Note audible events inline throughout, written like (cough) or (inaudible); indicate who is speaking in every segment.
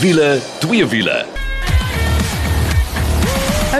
Speaker 1: Wiele, twee wiele.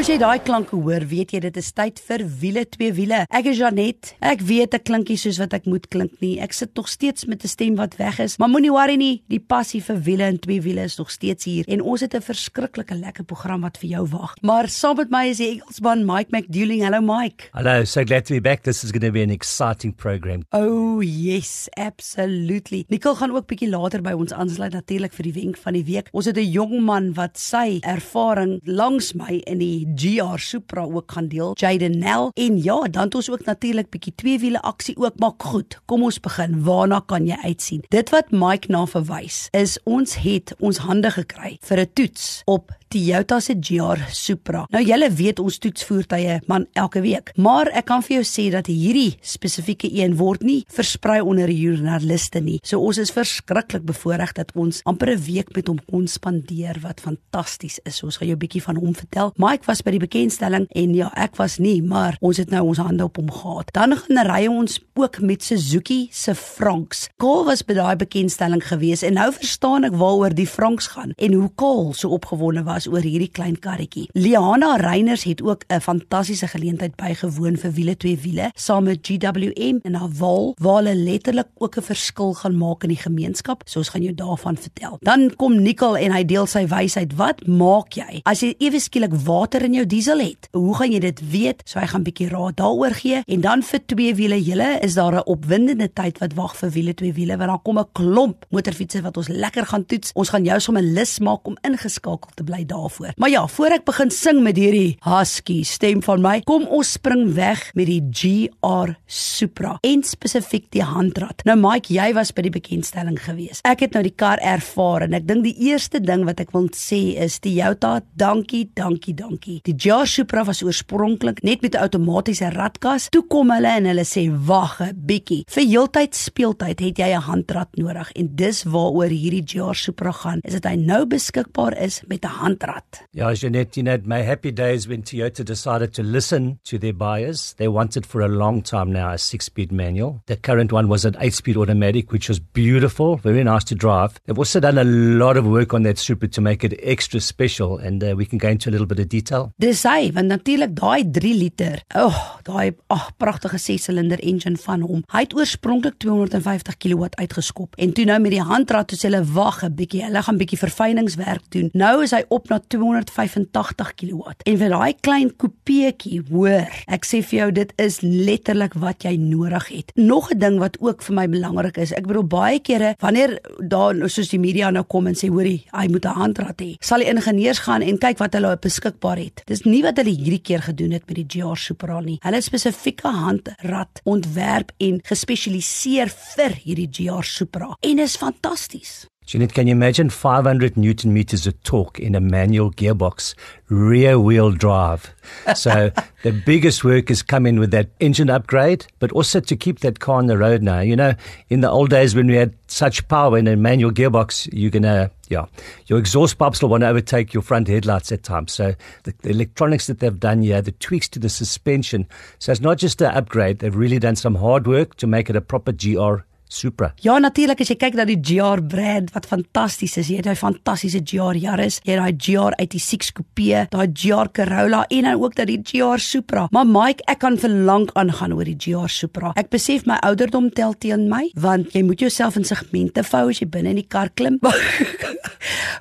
Speaker 2: As jy daai klanke hoor, weet jy dit is tyd vir wiele twee wiele. Ek is Janet. Ek weet ek klink nie soos wat ek moet klink nie. Ek sit nog steeds met 'n stem wat weg is, maar moenie worry nie, die passie vir wiele en twee wiele is nog steeds hier en ons het 'n verskriklike lekker program wat vir jou wag. Maar saam met my is die Engelsman Mike McDouling. Hello Mike.
Speaker 3: Hello, so glad to be back. This is going to be an exciting program.
Speaker 2: Oh yes, absolutely. Nicole gaan ook bietjie later by ons aansluit natuurlik vir die wenk van die week. Ons het 'n jong man wat sy ervaring langs my in die GR Supra ook gaan deel. Jaden Nell en ja, dan het ons ook natuurlik bietjie twee wiele aksie ook, maar goed, kom ons begin. Waarna kan jy uitsien? Dit wat Mike na verwys is ons het ons hande gekry vir 'n toets op Toyota se GR Supra. Nou julle weet ons toets voertuie man elke week, maar ek kan vir jou sê dat hierdie spesifieke een word nie versprei onder joernaliste nie. So ons is verskriklik bevoorreg dat ons amper 'n week met hom kon spandeer wat fantasties is. Ons gaan jou 'n bietjie van hom vertel. Mike was by die bekendstelling en ja, ek was nie, maar ons het nou ons hande op hom gehad. Dan gaan ry ons ook met Suzuki se Franks. Kaal was by daai bekendstelling gewees en nou verstaan ek waaroor die Franks gaan en hoe Kaal so opgewonde was oor hierdie klein karretjie. Liana Reiners het ook 'n fantastiese geleentheid bygewoon vir wiele twee wiele saam met GWM in Haval waar hulle letterlik ook 'n verskil gaan maak in die gemeenskap. So ons gaan jou daarvan vertel. Dan kom Nicole en hy deel sy wysheid. Wat maak jy as jy ewe skielik water in jou diesel het? Hoe gaan jy dit weet? So hy gaan bietjie raad daaroor gee en dan vir twee wiele julle is daar 'n opwindende tyd wat wag vir wiele twee wiele want daar kom 'n klomp motorfietsse wat ons lekker gaan toets. Ons gaan jou sommer lus maak om ingeskakel te bly daarvoor. Maar ja, voor ek begin sing met hierdie husky stem van my, kom ons spring weg met die GR Supra en spesifiek die handrat. Nou Mike, jy was by die bekendstelling gewees. Ek het nou die kar ervaar en ek dink die eerste ding wat ek wil sê is Toyota, dankie, dankie, dankie. Die GR Supra was oorspronklik net met 'n outomatiese ratkas. Toe kom hulle en hulle sê wag 'n bietjie. Vir heeltyd speeltyd het jy 'n handrat nodig en dis waaroor hierdie GR Supra gaan. Is dit hy nou beskikbaar is met 'n handrat.
Speaker 3: Yeah, Jeanette, you know, my happy days when Toyota decided to listen to their buyers. They wanted for a long time now a six speed manual. The current one was an eight speed automatic, which was beautiful, very nice to drive. They've also done a lot of work on that Supra to make it extra special, and uh, we can go into a little bit of detail.
Speaker 2: Dis hy, want natuurlik daai 3 liter. Oh, daai ag pragtige 6-silinder engine van hom. Hy het oorspronklik 250 kW uitgeskop en toe nou met die handrat toe hulle wag 'n bietjie, hulle gaan bietjie verfyningswerk doen. Nou is hy op na 285 kW. En vir daai klein coupeetjie, hoor, ek sê vir jou dit is letterlik wat jy nodig het. Nog 'n ding wat ook vir my belangrik is, ek bedoel baie kere wanneer daar soos die media nou kom en sê hoorie, hy moet 'n handrat hê, sal die ingenieurs gaan en kyk wat hulle beskikbaar het. Dis nie wat hulle hierdie keer gedoen het met die GR Supra nie. Hulle het spesifieke handrat ontwerp en gespesialiseer vir hierdie GR Supra. En is fantasties.
Speaker 3: Jeanette, can you imagine 500 newton meters of torque in a manual gearbox, rear wheel drive? So (laughs) the biggest work is coming with that engine upgrade, but also to keep that car on the road now. You know, in the old days when we had such power in a manual gearbox, you're going to, uh, yeah, your exhaust pipes will want to overtake your front headlights at times. So the, the electronics that they've done here, the tweaks to the suspension. So it's not just an upgrade, they've really done some hard work to make it a proper GR Supra.
Speaker 2: Ja, natuurlik as jy kyk na die GR brand wat fantasties is. Jy het daai fantastiese GR Yaris, jy het daai GR 86 Coupe, daai GR Corolla en dan ook dat die GR Supra. Maar Mike, ek kan vir lank aangaan oor die GR Supra. Ek besef my ouderdom tel teen my, want jy moet jouself in segmente vou as jy binne in die kar klim. (laughs)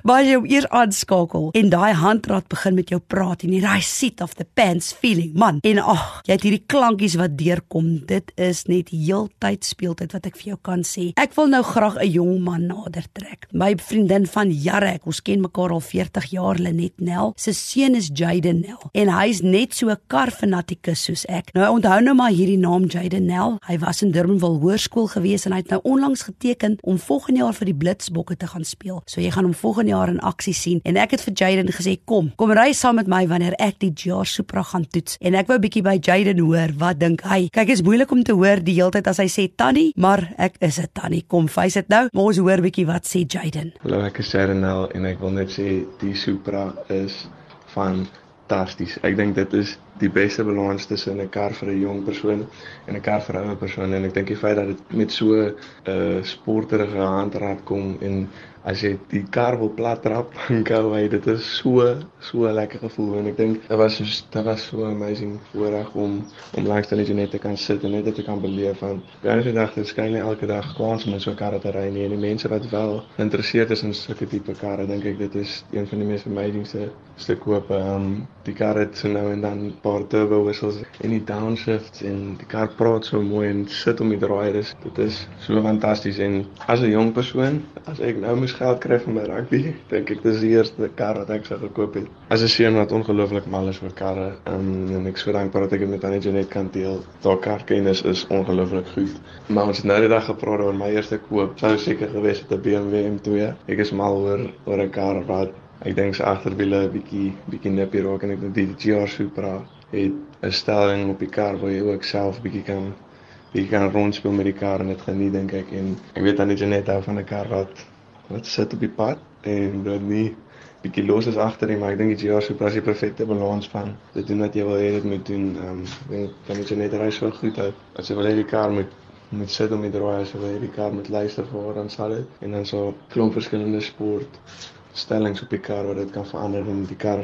Speaker 2: Maar jy eers aanskakel en daai handrat begin met jou praat en daai seat of the pants feeling, man. En ag, jy het hierdie klankies wat deurkom. Dit is net heeltyd speeltyd wat ek vir jou kan sê. Ek wil nou graag 'n jong man nader trek. My vriendin van jare, ek ons ken mekaar al 40 jaar, Lenet Nel. Sy seun is Jaden Nel en hy's net so 'n karfanatikus soos ek. Nou onthou nou maar hierdie naam Jaden Nel. Hy was in Durbanville Hoërskool gewees en hy het nou onlangs geteken om volgende jaar vir die Blitsbokke te gaan speel. So jy gaan hom volgende jaar in aksie sien en ek het vir Jaden gesê kom, kom ry saam met my wanneer ek die Jar Supra gaan toets. En ek wou 'n bietjie by Jaden hoor, wat dink hy? Kyk, is moeilik om te hoor die hele tyd as hy sê Tannie, maar ek is 'n Tannie. Kom, face dit nou. Maar ons hoor bietjie wat sê Jaden.
Speaker 4: Hallo, ek is Jadenel en ek wil net sê die Supra is fantasties. Ek dink dit is die beste balans tussen 'n kar vir 'n jong persoon en 'n kar vir 'n ouer persoon en ek dink die feit dat dit met so 'n uh, sporterige handrat kom en as jy die kar wil plat trap en gou hy dit is so so 'n lekker gevoel. En ek dink dit was so dit was so amazing voorreg om om langs die net te kan sit en net dit te kan beleef van baie se dag skyn elke dag kwans om so 'n kar te ry nie. En die mense wat wel geïnteresseerd is in sulke tipe karre dink ek dit is een van die mees amazingste se koop um die kar het so nou en dan 'n paar turbo whistles en die downshifts en die kar praat so mooi en sit om die draaiers dit is so fantasties en as 'n jong persoon as ek nou moes geld kry vir my rugby, dink ek dis die eerste kar wat ek sou gekoop het. As 'n seun wat ongelooflik mal is vir karre, um, en ek so dankbaar dat ek dit met Annie Janet kan deel. Daar karkennis is ongelooflik goed. Maar ons het nou die dag gepraat oor my eerste koop. Sou seker gewees het 'n BMW M2. Ek is mal oor oor 'n kar wat ek dink se agterwiele 'n bietjie bietjie nippie raak en ek dink die GR Supra het 'n stelling op die kar waar jy ook self bietjie kan jy kan rondspeel met die kar en dit geniet dink ek en ek weet dan net net hou van 'n kar wat wat sit op die pad en dan nie bietjie los is agter nie, maar ek dink die jaar so presies perfekte balans van dit doen wat jy wil hê dit moet doen. Ehm um, dink dan moet jy net ry so goed uit. As jy wil hê die kar moet moet sit om die draai as jy wil hê die kar moet luister vir waar dan sal dit en dan so klomp verskillende sport stellings op die kar wat dit kan verander en die kar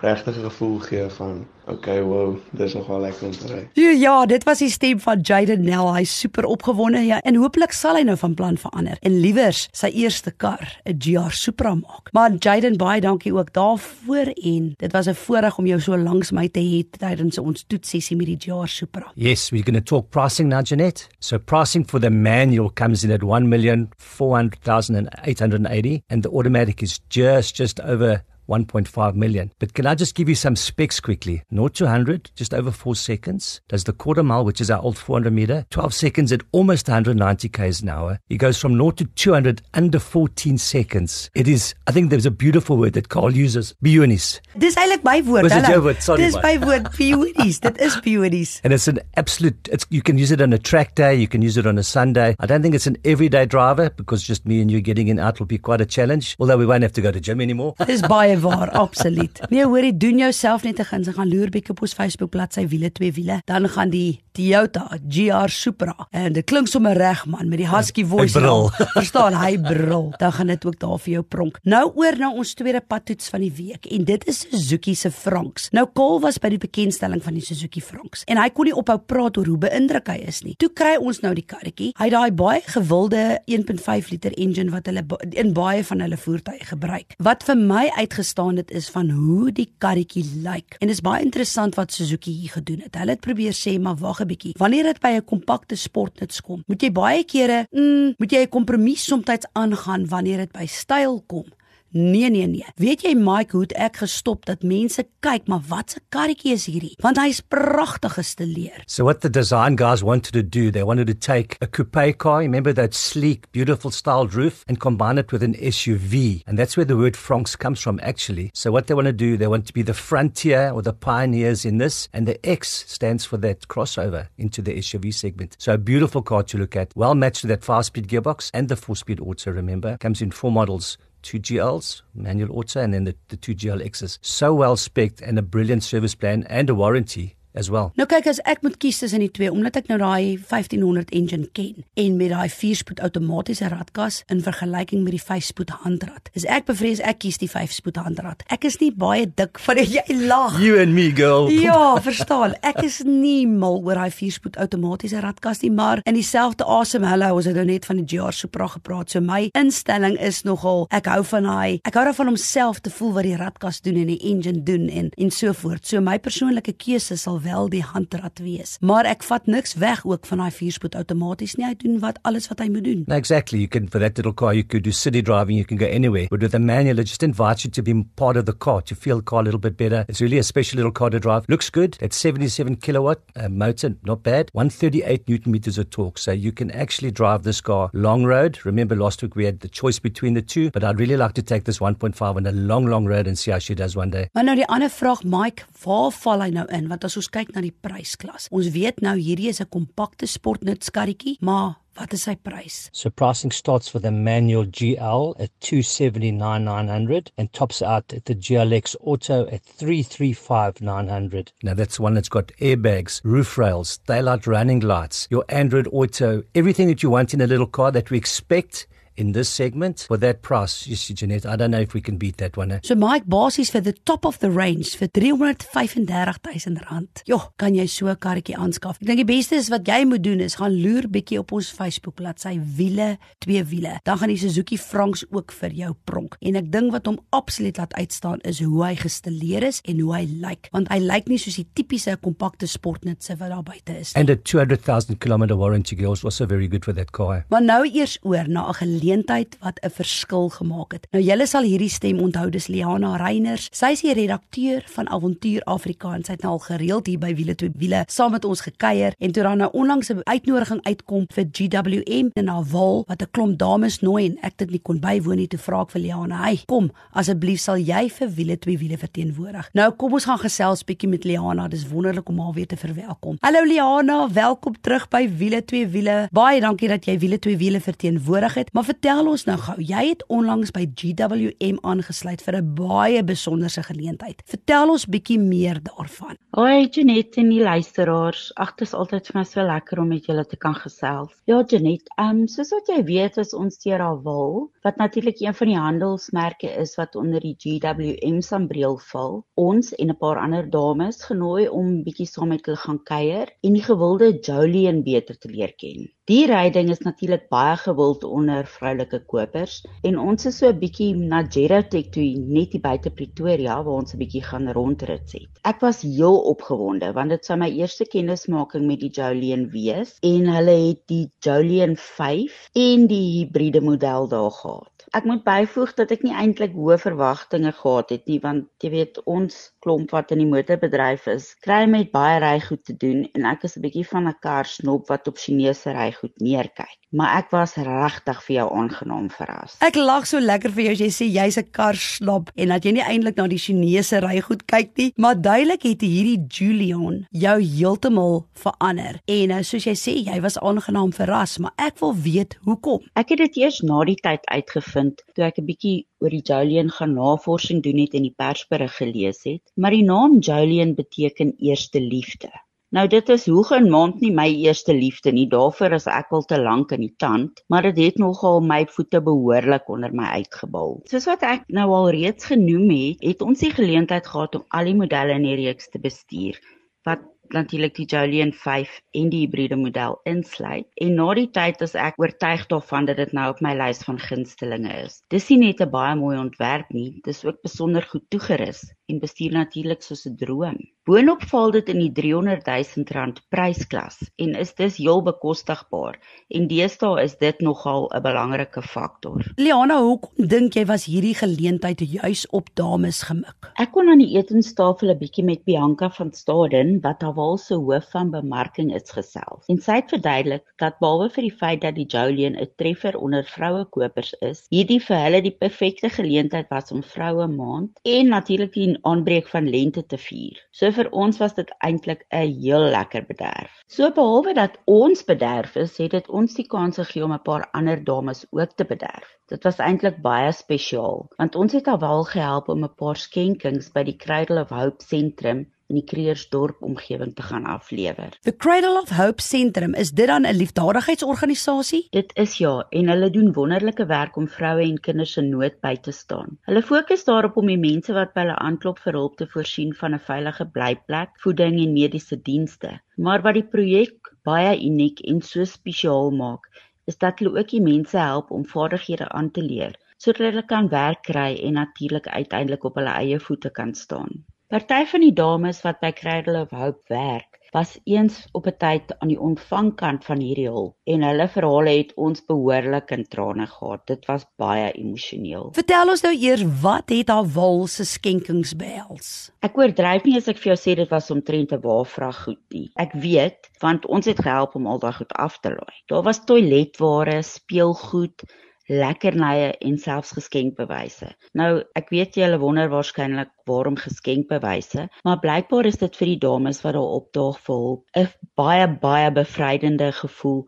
Speaker 4: regtig 'n gevoel gee van okay, wow, dis nogal lekker om te ry.
Speaker 2: Ja, ja, dit was die stem van Jaden Nell. Hy's super opgewonde ja, en hooplik sal hy nou van plan verander en liewers sy eerste kar, 'n GR Supra maak. Maar Jaden, baie dankie ook daarvoor en dit was 'n voorreg om jou so langs my te hê tydens ons toetsessie met die GR Supra.
Speaker 3: Yes, we're going to talk pricing now, Jeanette. So pricing for the manual comes in at 1,400,880 and the automatic is just just over 1.5 million. But can I just give you some specs quickly? 0 to 100, just over 4 seconds. Does the quarter mile, which is our old 400 meter, 12 seconds at almost 190 k's an hour. He goes from 0 to 200 under 14 seconds. It is, I think there's a beautiful word that Carl uses, bionies.
Speaker 2: Dis eintlik my woord.
Speaker 3: Dit jou woord? Sorry.
Speaker 2: Dis my woord, bionies. Dit is (laughs) bionies.
Speaker 3: And it's an absolute, it's, you can use it on a track day, you can use it on a Sunday. I don't think it's an everyday driver because just me and you getting in out will be quite a challenge, although we won't have to go to gym anymore.
Speaker 2: Dis baie waar, absoluut. Nee, hoorie, doen jouself net 'n guns, gaan loer bietjie op ons Facebook bladsy wiele twee wiele, dan gaan die Toyota GR Supra en dit klink sommer reg man met die husky voice.
Speaker 3: Hy brul.
Speaker 2: Verstaan, hy brul. Dan gaan dit ook daar vir jou pronk. Nou oor na ons tweede padtoets van die week en dit is Suzuki se Franks. Nou Kol was by die bekendstelling van die Suzuki Franks en hy kon nie ophou praat oor hoe beïndruk hy is nie. Toe kry ons nou die karretjie. Hy daai baie gewilde 1.5 liter engine wat hulle in baie van hulle voertuie gebruik. Wat vir my uitgestaan het is van hoe die karretjie lyk. En dit is baie interessant wat Suzuki hier gedoen het. Hulle het probeer sê maar wag 'n bietjie. Wanneer dit by 'n kompakte sportnuts kom, moet jy baie kere, mm, moet jy 'n kompromis soms aangaan wanneer dit by styl kom. Nee nee nee. Weet jy Mike hoe ek gestop dat mense kyk, maar wat 'n karretjie is hierdie? Want hy's pragtig gestileer.
Speaker 3: So what the design guys wanted to do, they wanted to take a coupe car, remember that sleek, beautiful styled roof and combine it with an SUV. And that's where the word Franks comes from actually. So what they want to do, they want to be the frontier or the pioneers in this and the X stands for that crossover into the SUV segment. So a beautiful car to look at, well matched to that 5-speed gearbox and the 4-speed auto remember. Comes in four models two GLs, manual auto, and then the, the two GLXs. So well spec'd and a brilliant service plan and a warranty as well.
Speaker 2: Nou kyk as ek moet kies tussen die twee omdat ek nou daai 1500 engine ken en met daai 4-spoed outomatiese radkas in vergelyking met die 5-spoed handrat. Is ek bevrees ek kies die 5-spoed handrat. Ek is nie baie dik van (laughs) jy lag.
Speaker 3: You and me girl.
Speaker 2: Ja, verstaan. Ek is nie mal oor daai 4-spoed outomatiese radkas nie, maar in dieselfde asem hallo, ons het nou net van die GR Supra gepraat. So my instelling is nogal ek hou van daai ek hou daarvan om self te voel wat die radkas doen en die engine doen en en so voort. So my persoonlike keuse sal wel die handrat wees. Maar ek vat niks weg ook van daai vierspoed outomaties nie. Hy doen wat alles wat hy moet doen.
Speaker 3: No, exactly. You can for that little car you could do city driving, you can go anywhere. But with the manual it just invites you to be part of the car, to feel the car a little bit better. It's really a special little car to drive. Looks good. It's 77 kilowatt uh, motor, not bad. 138 newton meters of torque. So you can actually drive this car long road. Remember last week we had the choice between the two, but I'd really like to take this 1.5 on a long long road and see how she does one day.
Speaker 2: Maar nou die ander vraag Mike, waar val hy nou in? Want as ons kyk na die prysklas. Ons weet nou hierdie is 'n kompakte sportnutskarretjie, maar wat is sy prys?
Speaker 3: So pricing starts for the manual GL at 279,900 and tops out at the GLX Auto at 335,900. Now that's one that's got airbags, roof rails, daylight running lights, your Android Auto, everything that you want in a little car that we expect in this segment for that price. You see, Jeanette, I don't know if we can beat that one. Eh?
Speaker 2: So Mike basies vir the top of the range vir 335000 rand. Jo, kan jy so 'n karretjie aanskaf? Ek dink die beste is wat jy moet doen is gaan loer bietjie op ons Facebook bladsy wiele, twee wiele. Dan gaan die Suzuki Franks ook vir jou pronk. En ek dink wat hom absoluut laat uitstaan is hoe hy gestileer is en hoe hy lyk, want hy lyk nie soos die tipiese kompakte sportnutse wat daar buite is.
Speaker 3: And a 200,000 km warranty is also very good for that car.
Speaker 2: Maar nou eers oor na 'n geleentheid wat 'n verskil gemaak het. Nou julle sal hierdie stem onthou, dis Liana Reiners. Sy is die redakteur van Avontuur Afrika en sy het nou al gereeld hier by Wiele toe Wiele saam met ons gekuier en toe dan nou onlangs 'n uitnodiging uitkom vir GWM in Naval wat 'n klomp dames nooi en ek dit nie kon bywoon nie, toe vra vir Liana, "Hey, kom, asseblief sal jy vir Wiele twee Wiele verteenwoordig." Nou kom ons gaan gesels bietjie met Liana. Dis wonderlik om haar weer te verwelkom. Hallo Liana, welkom terug by Wiele twee Wiele. Baie dankie dat jy Wiele twee Wiele verteenwoordig het. Maar vertel ons nou gou, jy het onlangs by GWM aangesluit vir 'n baie besonderse geleentheid. Vertel ons bietjie meer daarvan.
Speaker 1: Hoi Janet en die luisteraars. Ag, dit is altyd vir my so lekker om met julle te kan gesels. Ja Janet, ehm um, soos wat jy weet, is ons teer al wil, wat natuurlik een van die handelsmerke is wat onder die GWM sambreel val. Ons en 'n paar ander dames genooi om bietjie saam met hulle gaan kuier en die gewilde Jolien beter te leer ken. Die ryding is natuurlik baie gewild onder vroulike kopers en ons is so 'n bietjie na Gerotech toe net hier buite Pretoria waar ons 'n bietjie gaan rondrit het. Ek was heel opgewonde want dit sou my eerste kennismaking met die Jolien wees en hulle het die Jolien 5 en die hibriede model daar gehad. Ek moet byvoeg dat ek nie eintlik hoë verwagtinge gehad het nie want jy weet ons klomp wat in die motorbedryf is, kry met baie rygoed te doen en ek is 'n bietjie van 'n kar snop wat op Chinese rygoed neerkyk. Maar ek was regtig vir jou aangenaam verras.
Speaker 2: Ek lag so lekker vir jou as jy sê jy's 'n kar snop en dat jy nie eintlik na die Chinese rygoed kyk nie, maar duidelik het hierdie Julian jou heeltemal verander. En nou soos jy sê, jy was aangenaam verras, maar ek wil weet hoekom.
Speaker 1: Ek het dit eers na die tyd uitgevind toe ek 'n bietjie oor die Jolien gaan navorsing doen het en die persberig gelees het, maar die naam Jolien beteken eerste liefde. Nou dit is hoeg en maand nie my eerste liefde nie. Daarvoor is ek al te lank in die tand, maar dit het nogal my voete behoorlik onder my uitgebal. Soos wat ek nou al reeds genoem het, het ons die geleentheid gehad om al die modelle in die reeks te bestuur wat natuurlik die Jolien 5 en die hibriede model insluit. En na die tyd is ek oortuig daarvan dat dit nou op my lys van gunstelinge is. Dis nie net 'n baie mooi ontwerp nie, dis ook besonder goed toegerus en bestuur natuurlik soos 'n droom. Boonop val dit in die 300 000 rand prysklas en is dus heel bekostigbaar en deesdae is dit nogal 'n belangrike faktor.
Speaker 2: Liana, hoekom dink jy was hierdie geleentheid juis op dames gemik?
Speaker 1: Ek kon aan die etenstafel 'n bietjie met Bianca van Staden, wat Haval se hoof van bemarking is gesels. En sy het verduidelik dat behalwe vir die feit dat die Jolien 'n treffer onder vroue kopers is, hierdie vir hulle die perfekte geleentheid was om vroue maand en natuurlik die aanbreek van lente te vier. So vir ons was dit eintlik 'n heel lekker bederf. So behalwe dat ons bederf is, het dit ons die kans gegee om 'n paar ander dames ook te bederf. Dit was eintlik baie spesiaal, want ons het alwel gehelp om 'n paar skenkings by die Cradle of Hope sentrum in die Kreersdorp omgewing te gaan aflewer.
Speaker 2: The Cradle of Hope Sentrum, is dit dan 'n liefdadigheidsorganisasie?
Speaker 1: Dit is ja, en hulle doen wonderlike werk om vroue en kinders in nood by te staan. Hulle fokus daarop om die mense wat by hulle aanklop vir hulp te voorsien van 'n veilige blyplek, voeding en mediese dienste. Maar wat die projek baie uniek en so spesiaal maak, is dat hulle ook die mense help om vaardighede aan te leer sodat hulle kan werk kry en natuurlik uiteindelik op hulle eie voete kan staan. Party van die dames wat by Cradle of Hope werk, was eens op 'n tyd aan die ontvangkant van hierdie hulp en hulle verhale het ons behoorlik in trane gehad. Dit was baie emosioneel.
Speaker 2: Vertel ons nou eers wat het haar wal se skenkings behels?
Speaker 1: Ek oordryf nie as ek vir jou sê dit was omtrent 'n waarvrag goed nie. Ek weet want ons het gehelp om al daai goed af te laai. Daar was toiletware, speelgoed, lekkernye en selfs geskenkbewyse. Nou, ek weet julle wonder waarskynlik waarom geskenkbewyse, maar blykbaar is dit vir die dames wat daar opdaag vir hulp 'n baie baie bevrydende gevoel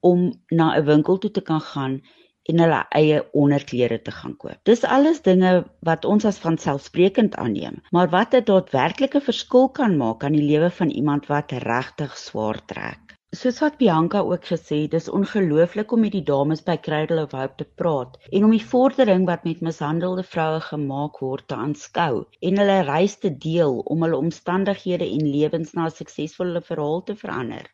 Speaker 1: om na 'n winkel toe te kan gaan en hulle eie onderklere te gaan koop. Dis alles dinge wat ons as vanselfsprekend aanneem, maar wat 'n daadwerklike verskil kan maak aan die lewe van iemand wat regtig swaar trek. Soos wat Bianca ook gesê, dis ongelooflik om met die dames by Cradle of Hope te praat en om die vordering wat met mishandelde vroue gemaak word te aanskou en hulle reis te deel om hulle omstandighede en lewens na 'n suksesvolle verhaal te verander.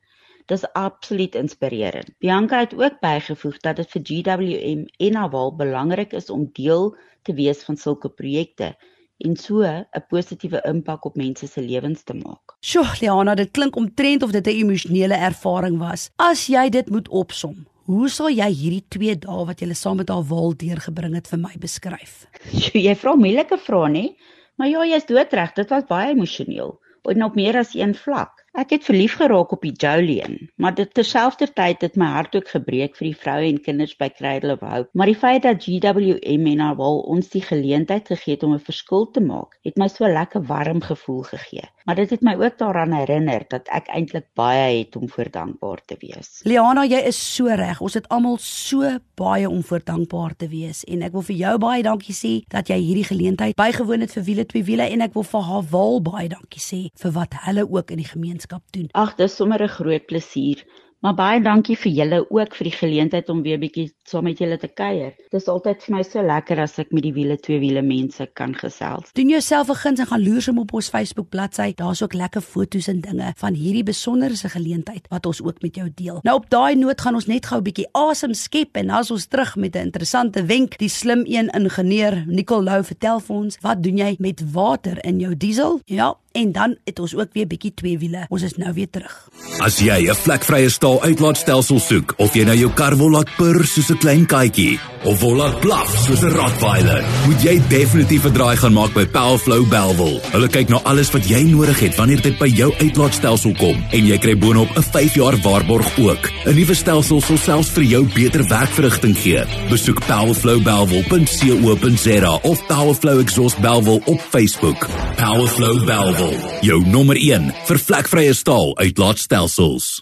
Speaker 1: Dis absoluut inspirerend. Bianca het ook bygevoeg dat dit vir GWM en Awal belangrik is om deel te wees van sulke projekte en so 'n positiewe impak op mense se lewens te maak.
Speaker 2: Sjoe, Liana, dit klink omtrent of dit 'n emosionele ervaring was. As jy dit moet opsom, hoe sal jy hierdie 2 dae wat jy saam met haar wal deurgebring het vir my beskryf?
Speaker 1: Jy vra moeilike vrae, nê? Maar ja, jy's doodreg, dit was baie emosioneel en op meer as een vlak. Ek het verlief geraak op die Jolien, maar dit terselfdertyd het my hart ook gebreek vir die vroue en kinders by Cradle of Hope. Maar die feit dat GWM en alwel ons die geleentheid gegee het om 'n verskil te maak, het my so lekker warm gevoel gegee. Maar dit het my ook daaraan herinner dat ek eintlik baie het om voor dankbaar te wees.
Speaker 2: Liana, jy is so reg. Ons het almal so baie om voor dankbaar te wees en ek wil vir jou baie dankie sê dat jy hierdie geleentheid bygewoon het vir wiele twee wiele en ek wil vir haar wal baie dankie sê vir wat hulle ook in die gemeenskap gemeenskap doen.
Speaker 1: Ag, dis sommer 'n groot plesier. Maar baie dankie vir julle ook vir die geleentheid om weer bietjie saam met julle te kuier. Dis altyd vir my so lekker as ek met die wiele twee wiele mense kan gesels.
Speaker 2: Doen jouself 'n guns en gaan loer som op ons Facebook bladsy. Daar's ook lekker foto's en dinge van hierdie besonderse geleentheid wat ons ook met jou deel. Nou op daai noot gaan ons net gou 'n bietjie asem skep en dan is ons terug met 'n interessante wenk. Die slim een ingenieur Nicole Lou vertel vir ons, "Wat doen jy met water in jou diesel?" Ja, en dan het ons ook weer bietjie twee wiele. Ons is nou weer terug.
Speaker 5: As jy 'n vlekvrye staal uitlaatstelsel soek of jy nou jou kar wil laat purr soos 'n klein katjie of wil laat blaf soos 'n rottweiler, moet jy definitief 'n draai gaan maak by Powerflow Belwel. Hulle kyk na alles wat jy nodig het wanneer dit by jou uitlaatstelsel kom en jy kry boonop 'n 5 jaar waarborg ook. 'n Nuwe stelsel sal selfs vir jou beter werkverrigting gee. Besoek powerflowbelwel.co.za of Powerflow Exhaust Belwel op Facebook. Powerflow Belwel, jou nommer 1 vir vlekvrye staal uitlaatstelsels.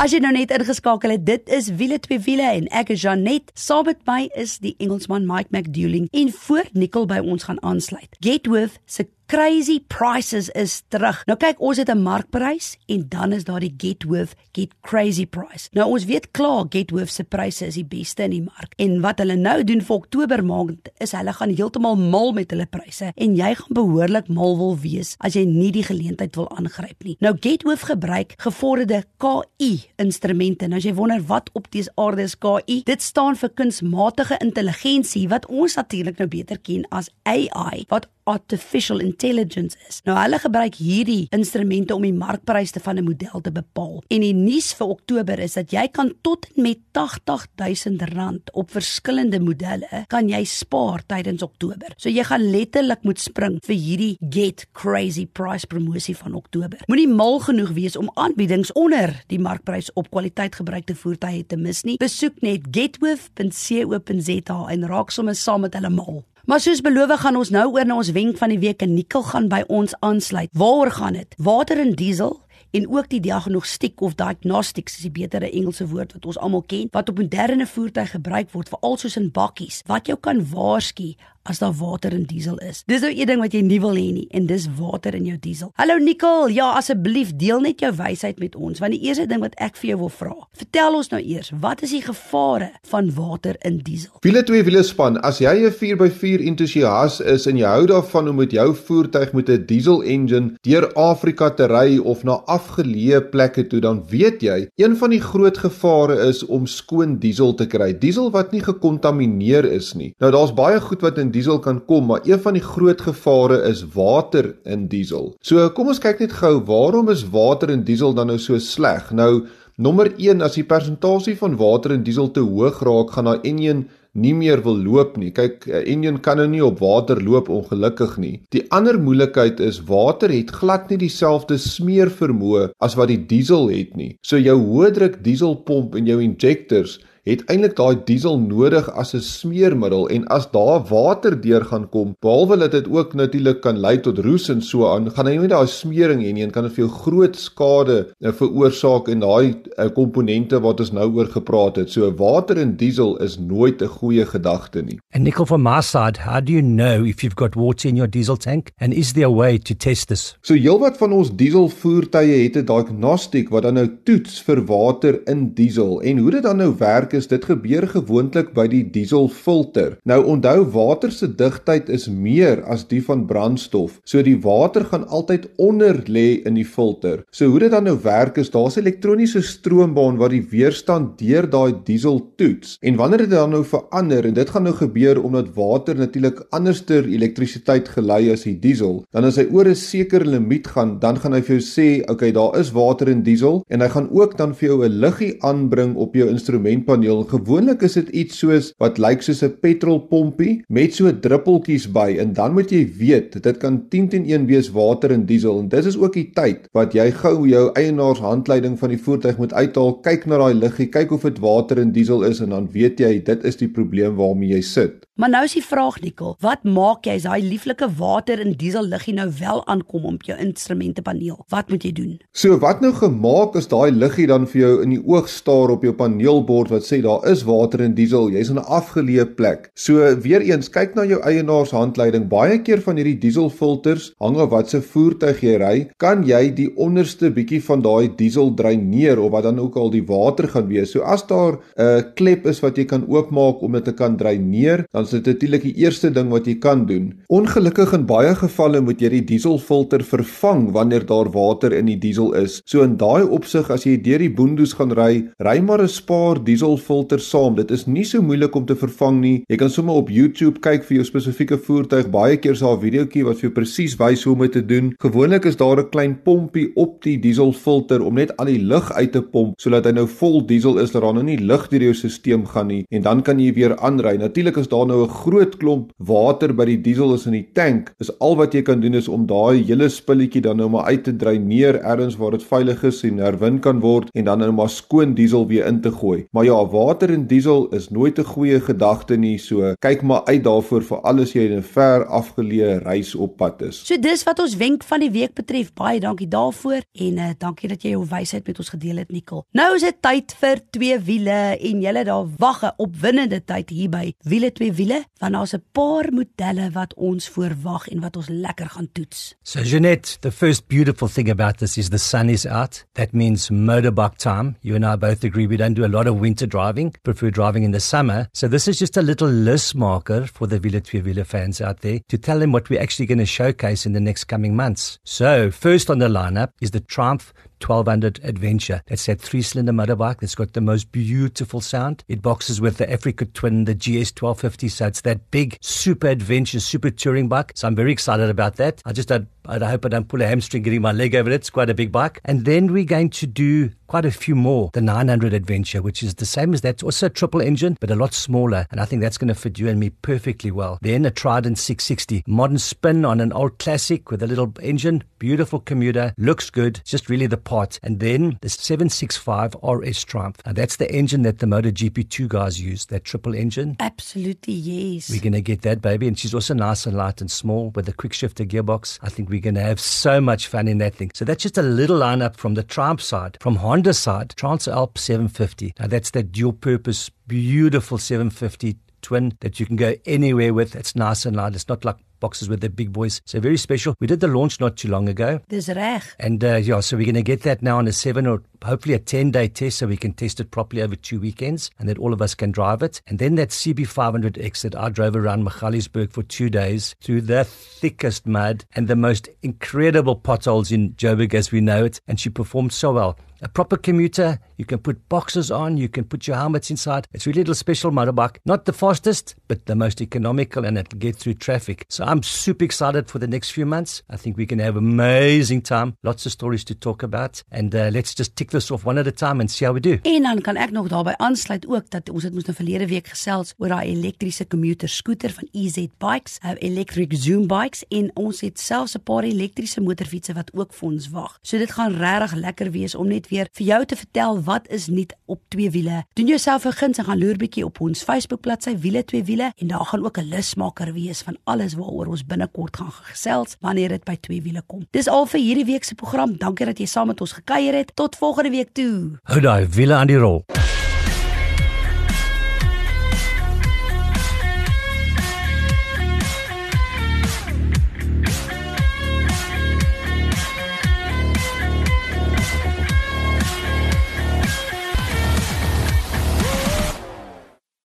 Speaker 2: As jy nou net ingeskakel het, dit is wiele twee wiele en ek is Janet. Saam met my is die Engelsman Mike McDouling en voor Nicole by ons gaan aansluit. Getworth se crazy prices is terug. Nou kyk, ons het 'n markprys en dan is daar die Getworth Get Crazy price. Nou ons weet klaar Getworth se pryse is die beste in die mark. En wat hulle nou doen vir Oktober maand is hulle gaan heeltemal mal met hulle pryse en jy gaan behoorlik mal wil wees as jy nie die geleentheid wil aangryp nie. Nou Getworth gebruik gevorderde KI instrumente. Nou as jy wonder wat op die aarde is KI, dit staan vir kunsmatige intelligensie wat ons natuurlik nou beter ken as AI wat artificial intelligence is. Nou hulle gebruik hierdie instrumente om die markpryse van 'n model te bepaal. En die nuus vir Oktober is dat jy kan tot en met R80000 op verskillende modelle kan jy spaar tydens Oktober. So jy gaan letterlik moet spring vir hierdie get crazy price promosie van Oktober. Moenie mal genoeg wees om aanbiedings onder die markprys op kwaliteit gebruikte voertuie te mis nie. Besoek net getwith.co.za en raak sommer saam met hulle mal. Maar soos beloof gaan ons nou oor na ons wenk van die week en Nikkel gaan by ons aansluit. Waaroor gaan dit? Water en diesel en ook die diagnostiek of diagnostics is die betere Engelse woord wat ons almal ken wat op moderne voertuie gebruik word veral soos in bakkies wat jou kan waarsku as daar water in diesel is. Dis nou een ding wat jy nie wil hê nie en dis water in jou diesel. Hallo Nicole, ja asseblief deel net jou wysheid met ons want die eerste ding wat ek vir jou wil vra. Vertel ons nou eers, wat is die gevare van water in diesel?
Speaker 6: Wiele twee wiele span, as jy 'n 4x4 entoesias is en jy hou daarvan om met jou voertuig met 'n diesel engine deur Afrika te ry of na afgeleë plekke toe, dan weet jy, een van die groot gevare is om skoon diesel te kry. Diesel wat nie gekontamineer is nie. Nou daar's baie goed wat in diesel kan kom, maar een van die groot gevare is water in diesel. So kom ons kyk net gou, waarom is water in diesel dan nou so sleg? Nou nommer 1 as die persentasie van water in diesel te hoog raak, gaan daai enjin nie meer wil loop nie. Kyk, 'n enjin kan nou nie op water loop ongelukkig nie. Die ander moeilikheid is water het glad nie dieselfde smeer vermoë as wat die diesel het nie. So jou hoë druk dieselpomp en jou injectors het eintlik daai diesel nodig as 'n smeermiddel en as daar water deur gaan kom, behalwe dat dit ook natuurlik kan lei tot roes en so aan, gaan hy nie daai smering hê nie en kan dit vir jou groot skade uh, veroorsaak en daai uh, komponente wat ons nou oor gepraat het. So water en diesel is nooit 'n goeie gedagte nie.
Speaker 3: And Nicole from my side, how do you know if you've got water in your diesel tank and is there a way to test this?
Speaker 6: So heelwat van ons dieselvoertuie het 'n diagnostiek wat dan nou toets vir water in diesel en hoe dit dan nou werk is dit gebeur gewoonlik by die dieselfilter. Nou onthou water se digtheid is meer as die van brandstof. So die water gaan altyd onder lê in die filter. So hoe dit dan nou werk is daar's 'n elektroniese stroombaan wat die weerstand deur daai diesel toets. En wanneer dit dan nou verander en dit gaan nou gebeur omdat water natuurlik anderster elektrisiteit gelei as die diesel, dan as hy oor 'n sekere limiet gaan, dan gaan hy vir jou sê, "Oké, okay, daar is water in diesel" en hy gaan ook dan vir jou 'n liggie aanbring op jou instrumentpaneel. Gewoonlik is dit iets soos wat lyk soos 'n petrolpompie met so druppeltjies by en dan moet jy weet, dit kan 10 teen 1 wees water in diesel en dis is ook die tyd wat jy gou jou eienaarshandleiding van die voertuig moet uithaal, kyk na daai liggie, kyk of dit water in diesel is en dan weet jy dit is die probleem waarmee jy sit.
Speaker 2: Maar nou is die vraag Nikkel, wat maak jy as daai lieflike water in diesel liggie nou wel aankom op jou instrumentepaneel? Wat moet jy doen?
Speaker 6: So wat nou gemaak is daai liggie dan vir jou in die oog staar op jou paneelbord wat sê daar is water in diesel, jy's in 'n afgeleë plek. So weer eens, kyk na jou eienaarshandleiding. Baie keer van hierdie dieselfilters, hang of wat se voertuig jy ry, kan jy die onderste bietjie van daai diesel dreineer of wat dan ook al die water gaan wees. So as daar 'n uh, klep is wat jy kan oopmaak om dit te kan dreineer, dan is dit natuurlik die eerste ding wat jy kan doen. Ongelukkig in baie gevalle moet jy die dieselfilter vervang wanneer daar water in die diesel is. So in daai opsig as jy deur die boondoes gaan ry, ry maar 'n spaar dieselfilter saam. Dit is nie so moeilik om te vervang nie. Jy kan sommer op YouTube kyk vir jou spesifieke voertuig. Baie keer is daar 'n videoetjie wat vir jou presies wys hoe om dit te doen. Gewoonlik is daar 'n klein pompie op die dieselfilter om net al die lug uit te pomp sodat hy nou vol diesel is dat daar nou nie lug deur jou stelsel gaan nie en dan kan jy weer aanry. Natuurlik is daar nou 'n groot klomp water by die diesel is in die tank. Is al wat jy kan doen is om daai hele spulletjie dan nou maar uit te dreineer ergens waar dit veilig is en herwin kan word en dan nou maar skoon diesel weer in te gooi. Maar ja, water in diesel is nooit 'n goeie gedagte nie. So kyk maar uit daarvoor vir alles jy in 'n ver afgeleë reis op pad is.
Speaker 2: So dis wat ons wenk van die week betref. Baie dankie daarvoor en uh, dankie dat jy jou wysheid met ons gedeel het, Nicole. Nou is dit tyd vir twee wiele en julle daar wag 'n opwindende tyd hier by Wiele twee wiele want daar's 'n paar modelle wat ons voorwag en wat ons lekker gaan toets.
Speaker 3: So Jeanette, the first beautiful thing about this is the sun is out. That means motorbike time. You and I both agree we don't do a lot of winter driving, prefer driving in the summer. So this is just a little list marker for the Villa Twee Villa fans out there to tell them what we're actually going to showcase in the next coming months. So first on the lineup is the Triumph 1200 Adventure. That's that three cylinder motorbike that's got the most beautiful sound. It boxes with the Africa Twin, the GS 1250. So it's that big, super adventure, super touring bike. So I'm very excited about that. I just don't, I hope I don't pull a hamstring getting my leg over it. It's quite a big bike. And then we're going to do quite a few more. The 900 Adventure, which is the same as that, it's also a triple engine, but a lot smaller. And I think that's going to fit you and me perfectly well. Then a Trident 660, modern spin on an old classic with a little engine, beautiful commuter, looks good, It's just really the part. And then the 765 RS Triumph. Now that's the engine that the MotoGP2 guys use, that triple engine.
Speaker 2: Absolutely, yes.
Speaker 3: We're going to get that, baby. And she's also nice and light and small with a quick shifter gearbox. I think we're going to have so much fun in that thing. So that's just a little lineup from the Triumph side. From Honda side, Transalp 750. Now that's that dual purpose, beautiful 750 twin that you can go anywhere with. It's nice and light. It's not like boxes with the big boys. So very special. We did the launch not too long ago.
Speaker 2: Dis reg.
Speaker 3: And uh, yeah, so we're going to get that now on a seven or hopefully a 10 day test so we can test it properly over two weekends and that all of us can drive it. And then that CB500X that I drove around Michalisburg for two days through the thickest mud and the most incredible potholes in Joburg as we know it. And she performed so well. A proper commuter, you can put boxes on, you can put your helmets inside. It's really a little special motorbike. Not the fastest, but the most economical and it'll get through traffic. So I'm super excited for the next few months. I think we can have amazing time, lots of stories to talk about, and uh, let's just tick this off one at a time and see how we do.
Speaker 2: En dan kan ek nog daarbey aansluit ook dat ons het mos nou verlede week gesels oor daai elektriese commuter skooter van EZ Bikes, uh, Electric Zoom Bikes en ons het selfs 'n paar elektriese motorfietsse wat ook vir ons wag. So dit gaan regtig lekker wees om net weer vir jou te vertel wat is nuut op twee wiele. Doen jouself 'n guns en gaan loer bietjie op ons Facebook bladsy Wiele twee wiele en daar gaan ook 'n lusmaker wees van alles waaroor ons binnekort gaan gesels wanneer dit by twee wiele kom. Dis al vir hierdie week se program. Dankie dat jy saam met ons gekuier het. Tot volgende week toe.
Speaker 3: Hou daai wiele aan die rol.